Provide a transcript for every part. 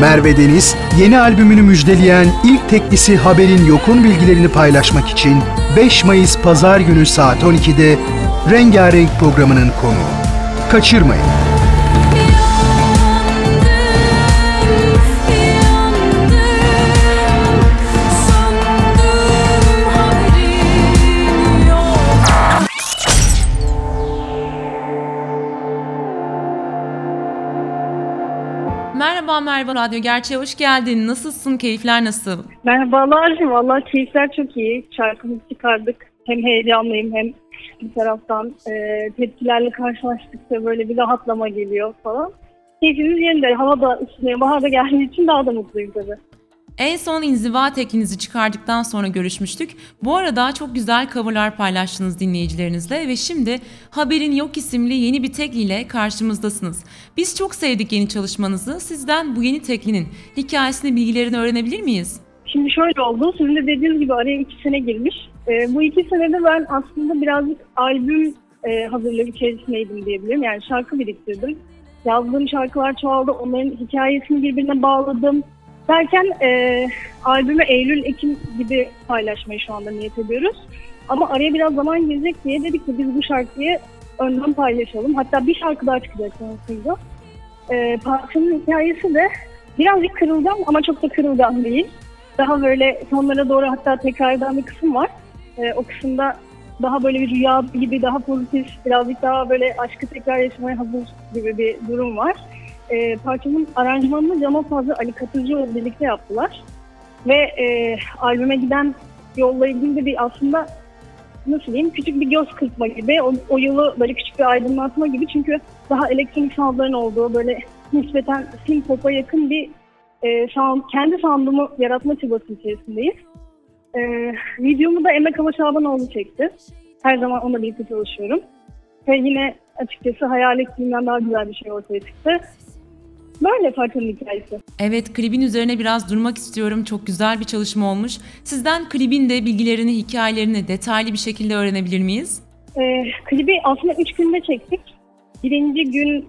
Merve Deniz, yeni albümünü müjdeleyen ilk teklisi Haberin Yok'un bilgilerini paylaşmak için 5 Mayıs Pazar günü saat 12'de Rengarenk programının konuğu. Kaçırmayın. Merhaba Radyo Gerçeğe hoş geldin. Nasılsın? Keyifler nasıl? Merhabalar. Valla keyifler çok iyi. Şarkımızı çıkardık. Hem heyecanlıyım hem bir taraftan e, tepkilerle karşılaştıkça böyle bir rahatlama geliyor falan. Keyfimiz yerinde. Hava da ısınıyor. Bahar da geldiği için daha da mutluyum tabii. En son inziva teklinizi çıkardıktan sonra görüşmüştük. Bu arada çok güzel coverlar paylaştınız dinleyicilerinizle ve şimdi Haberin Yok isimli yeni bir tekli ile karşımızdasınız. Biz çok sevdik yeni çalışmanızı. Sizden bu yeni teklinin hikayesini, bilgilerini öğrenebilir miyiz? Şimdi şöyle oldu. Sizin de dediğiniz gibi araya iki sene girmiş. E, bu iki senede ben aslında birazcık albüm e, hazırlığı içerisindeydim diyebilirim. Yani şarkı biriktirdim. Yazdığım şarkılar çoğaldı. Onların hikayesini birbirine bağladım Derken e, albümü Eylül-Ekim gibi paylaşmayı şu anda niyet ediyoruz. Ama araya biraz zaman girecek diye dedik ki biz bu şarkıyı önden paylaşalım. Hatta bir şarkı daha çıkacak sonrasında. E, parçanın hikayesi de birazcık kırılgan ama çok da kırılgan değil. Daha böyle sonlara doğru hatta tekrar eden bir kısım var. E, o kısımda daha böyle bir rüya gibi daha pozitif, birazcık daha böyle aşkı tekrar yaşamaya hazır gibi bir durum var e, parçanın aranjmanını Cano Fazla Ali Katıcıoğlu birlikte yaptılar. Ve e, albüme giden yolla ilgili de bir aslında nasıl diyeyim küçük bir göz kırpma gibi o, o yolu böyle küçük bir aydınlatma gibi çünkü daha elektronik soundların olduğu böyle nispeten synth pop'a yakın bir e, sound, kendi sound'umu yaratma çabası içerisindeyiz. E, videomu da Emre Kavaşabanoğlu çekti. Her zaman onunla birlikte çalışıyorum. Ve yine açıkçası hayal ettiğimden daha güzel bir şey ortaya çıktı. Böyle parçanın hikayesi. Evet klibin üzerine biraz durmak istiyorum. Çok güzel bir çalışma olmuş. Sizden klibin de bilgilerini, hikayelerini detaylı bir şekilde öğrenebilir miyiz? Ee, klibi aslında üç günde çektik. Birinci gün,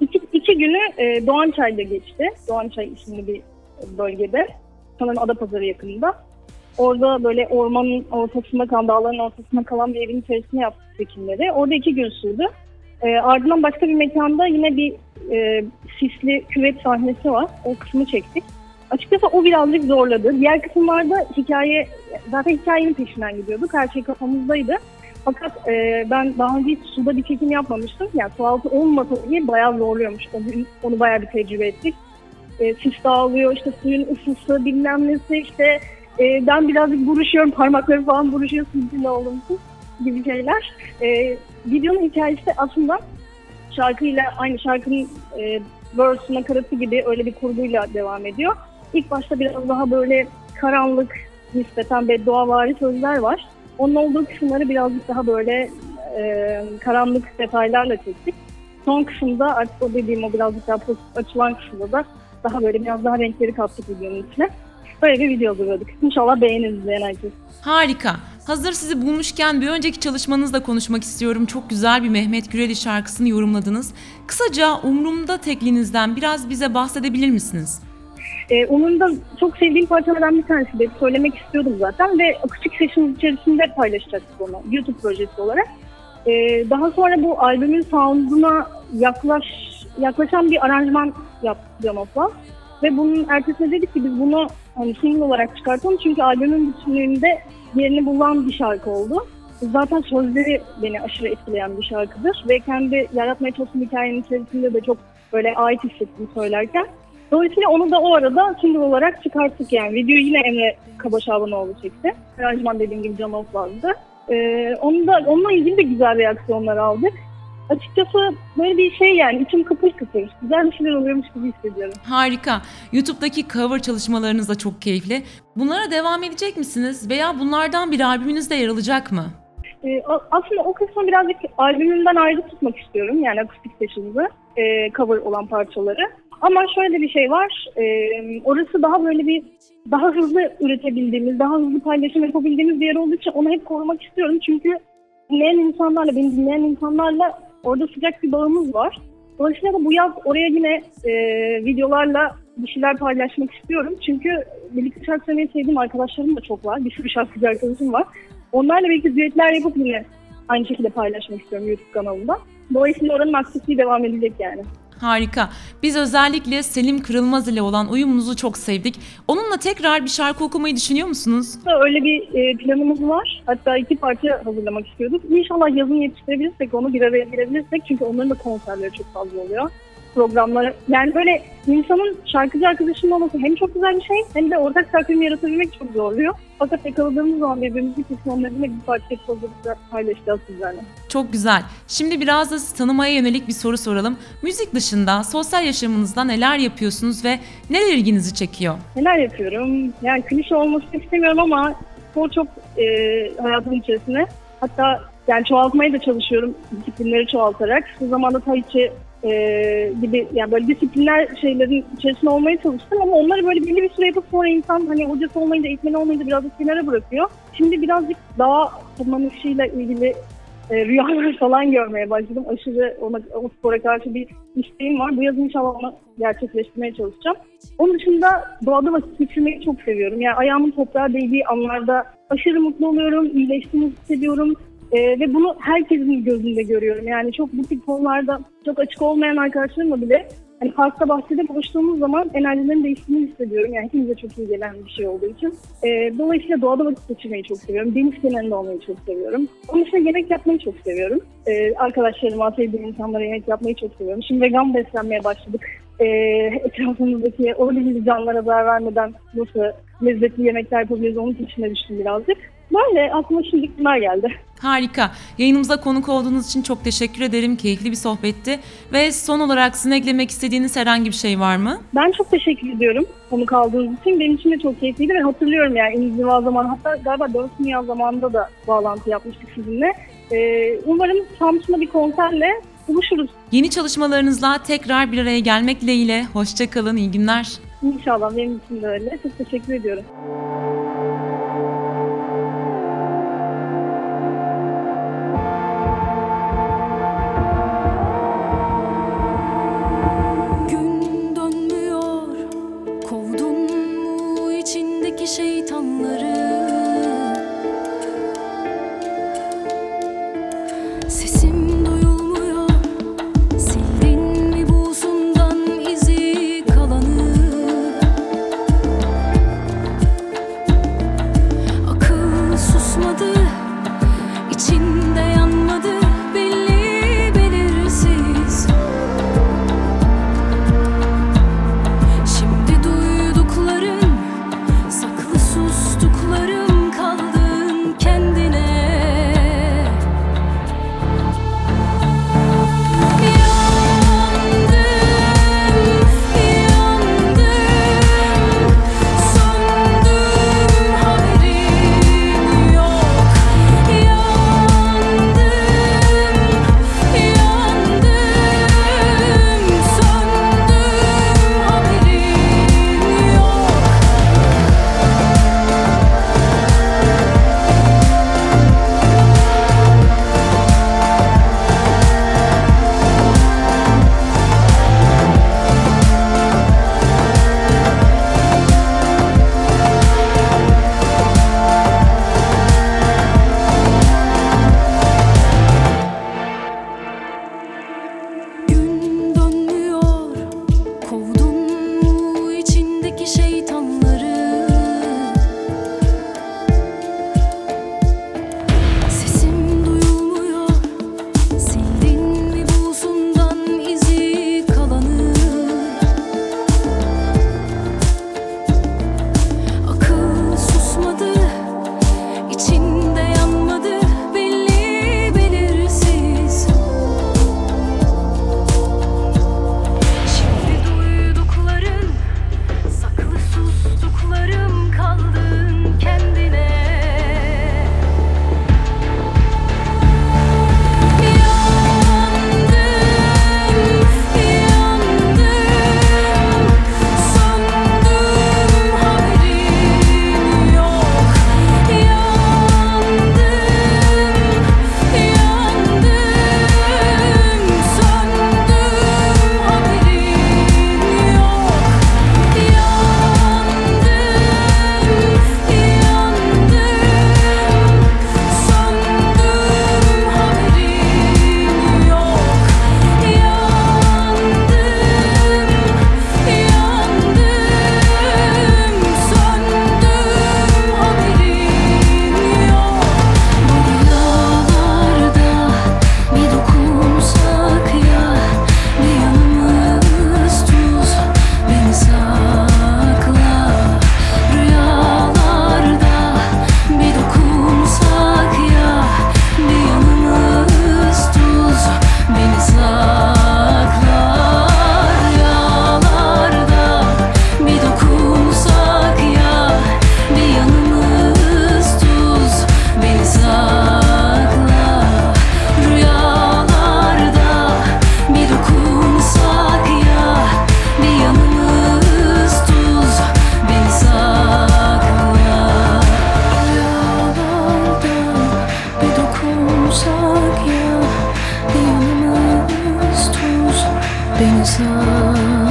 iki, iki günü e, Doğançay'da geçti. Doğançay isimli bir bölgede. Sanırım Adapazarı yakınında. Orada böyle ormanın ortasında kalan, dağların ortasında kalan bir evin içerisinde yaptık çekimleri. Orada iki gün sürdü. E, ardından başka bir mekanda yine bir e, sisli küvet sahnesi var. O kısmı çektik. Açıkçası o birazcık zorladı. Diğer kısımlarda hikaye, zaten hikayenin peşinden gidiyorduk. Her şey kafamızdaydı. Fakat e, ben daha önce hiç suda bir çekim yapmamıştım. Yani su altı olmasa diye bayağı zorluyormuş. Onu, onu bayağı bir tecrübe ettik. E, sis dağılıyor, işte suyun ısısı bilmem nesi işte e, ben birazcık buruşuyorum, parmakları falan buruşuyor sizinle için gibi şeyler. E, videonun hikayesi aslında şarkıyla aynı şarkının e, verse nakaratı gibi öyle bir kurguyla devam ediyor. İlk başta biraz daha böyle karanlık nispeten bedduavari sözler var. Onun olduğu kısımları birazcık daha böyle e, karanlık detaylarla çektik. Son kısımda artık o dediğim o birazcık daha açılan kısımda da daha böyle biraz daha renkleri kattık videonun içine. Böyle bir video hazırladık. İnşallah beğenir izleyen herkes. Harika. Hazır sizi bulmuşken bir önceki çalışmanızla konuşmak istiyorum. Çok güzel bir Mehmet Güreli şarkısını yorumladınız. Kısaca Umrumda teklinizden biraz bize bahsedebilir misiniz? Ee, Umrumda çok sevdiğim parçalardan bir tanesi de söylemek istiyordum zaten ve Küçük Session içerisinde paylaşacaktık onu YouTube projesi olarak. Ee, daha sonra bu albümün sound'una yaklaş, yaklaşan bir aranjman yaptı Canof'la. Ve bunun ertesinde dedik ki biz bunu hani single olarak çıkartalım çünkü albümün bütünlüğünde yerini bulan bir şarkı oldu. Zaten sözleri beni aşırı etkileyen bir şarkıdır ve kendi yaratmaya çalıştığım hikayenin içerisinde de çok böyle ait hissettim söylerken. Dolayısıyla onu da o arada single olarak çıkarttık yani. Videoyu yine Emre Kabaşabanoğlu çekti. Aranjman dediğim gibi Can vardı. Ee, onu da, onunla ilgili de güzel reaksiyonlar aldık açıkçası böyle bir şey yani içim kıpır kıpır. Güzel bir şeyler oluyormuş gibi hissediyorum. Harika. YouTube'daki cover çalışmalarınız da çok keyifli. Bunlara devam edecek misiniz? Veya bunlardan bir albümünüzde yer alacak mı? Ee, aslında o kısmı birazcık albümümden ayrı tutmak istiyorum. Yani akustik seçimde e, cover olan parçaları. Ama şöyle bir şey var. E, orası daha böyle bir daha hızlı üretebildiğimiz, daha hızlı paylaşım yapabildiğimiz bir yer olduğu için onu hep korumak istiyorum. Çünkü dinleyen insanlarla, beni dinleyen insanlarla Orada sıcak bir bağımız var. Dolayısıyla da bu yaz oraya yine e, videolarla bir şeyler paylaşmak istiyorum. Çünkü birlikte şarkı söylemeyi sevdiğim arkadaşlarım da çok var. Bir sürü şarkıcı arkadaşım var. Onlarla birlikte düetler yapıp yine aynı şekilde paylaşmak istiyorum YouTube kanalımda. Dolayısıyla oranın aktifliği devam edecek yani. Harika. Biz özellikle Selim Kırılmaz ile olan uyumunuzu çok sevdik. Onunla tekrar bir şarkı okumayı düşünüyor musunuz? Öyle bir e, planımız var. Hatta iki parça hazırlamak istiyorduk. İnşallah yazın yetiştirebilirsek, onu bir araya girebilirsek. Çünkü onların da konserleri çok fazla oluyor programları. Yani böyle insanın şarkıcı arkadaşının olması hem çok güzel bir şey hem de ortak takvim yaratabilmek çok zorluyor. Fakat yakaladığımız zaman birbirimizi onları bir parça hazırlıkla paylaşacağız sizlerle. Çok güzel. Şimdi biraz da sizi tanımaya yönelik bir soru soralım. Müzik dışında sosyal yaşamınızda neler yapıyorsunuz ve neler ilginizi çekiyor? Neler yapıyorum? Yani klişe olmasını istemiyorum ama spor çok e, hayatımın içerisinde. Hatta yani çoğaltmaya da çalışıyorum disiplinleri çoğaltarak. Bu zamanda Tai Chi e, gibi yani böyle disiplinler şeylerin içerisinde olmaya çalıştım ama onları böyle belli bir süre yapıp sonra insan hani hocası olmayınca, eğitmeni olmayınca biraz da kenara bırakıyor. Şimdi birazcık daha tırmanma işiyle ilgili e, rüyalar falan görmeye başladım. Aşırı ona, o spora karşı bir isteğim var. Bu yaz inşallah onu gerçekleştirmeye çalışacağım. Onun dışında doğada vakit geçirmeyi çok seviyorum. Yani ayağımın toprağa değdiği anlarda aşırı mutlu oluyorum, iyileştiğimi hissediyorum. Ee, ve bunu herkesin gözünde görüyorum. Yani çok bu tip konularda çok açık olmayan arkadaşlarımla bile hani parkta bahçede buluştuğumuz zaman enerjilerin değiştiğini hissediyorum. Yani hepimize çok iyi gelen bir şey olduğu için. Ee, dolayısıyla doğada vakit geçirmeyi çok seviyorum. Deniz kenarında olmayı çok seviyorum. Onun dışında yemek yapmayı çok seviyorum. Ee, arkadaşlarıma, sevdiğim insanlara yemek yapmayı çok seviyorum. Şimdi vegan beslenmeye başladık. Ee, etrafımızdaki o canlılara zarar vermeden nasıl lezzetli yemekler yapabiliriz onun peşine düştüm birazcık. Böyle aklıma şimdi bunlar geldi. Harika. Yayınımıza konuk olduğunuz için çok teşekkür ederim. Keyifli bir sohbetti. Ve son olarak sizin eklemek istediğiniz herhangi bir şey var mı? Ben çok teşekkür ediyorum konuk aldığınız için. Benim için de çok keyifliydi ve hatırlıyorum yani inziva zaman hatta galiba 4 Dünya zamanında da bağlantı yapmıştık sizinle. Ee, umarım Samsun'da bir konserle buluşuruz. Yeni çalışmalarınızla tekrar bir araya gelmek dileğiyle. Hoşçakalın, iyi günler. İnşallah benim için de öyle. Çok teşekkür ediyorum. uzak ya Yanıma az tuz beni sar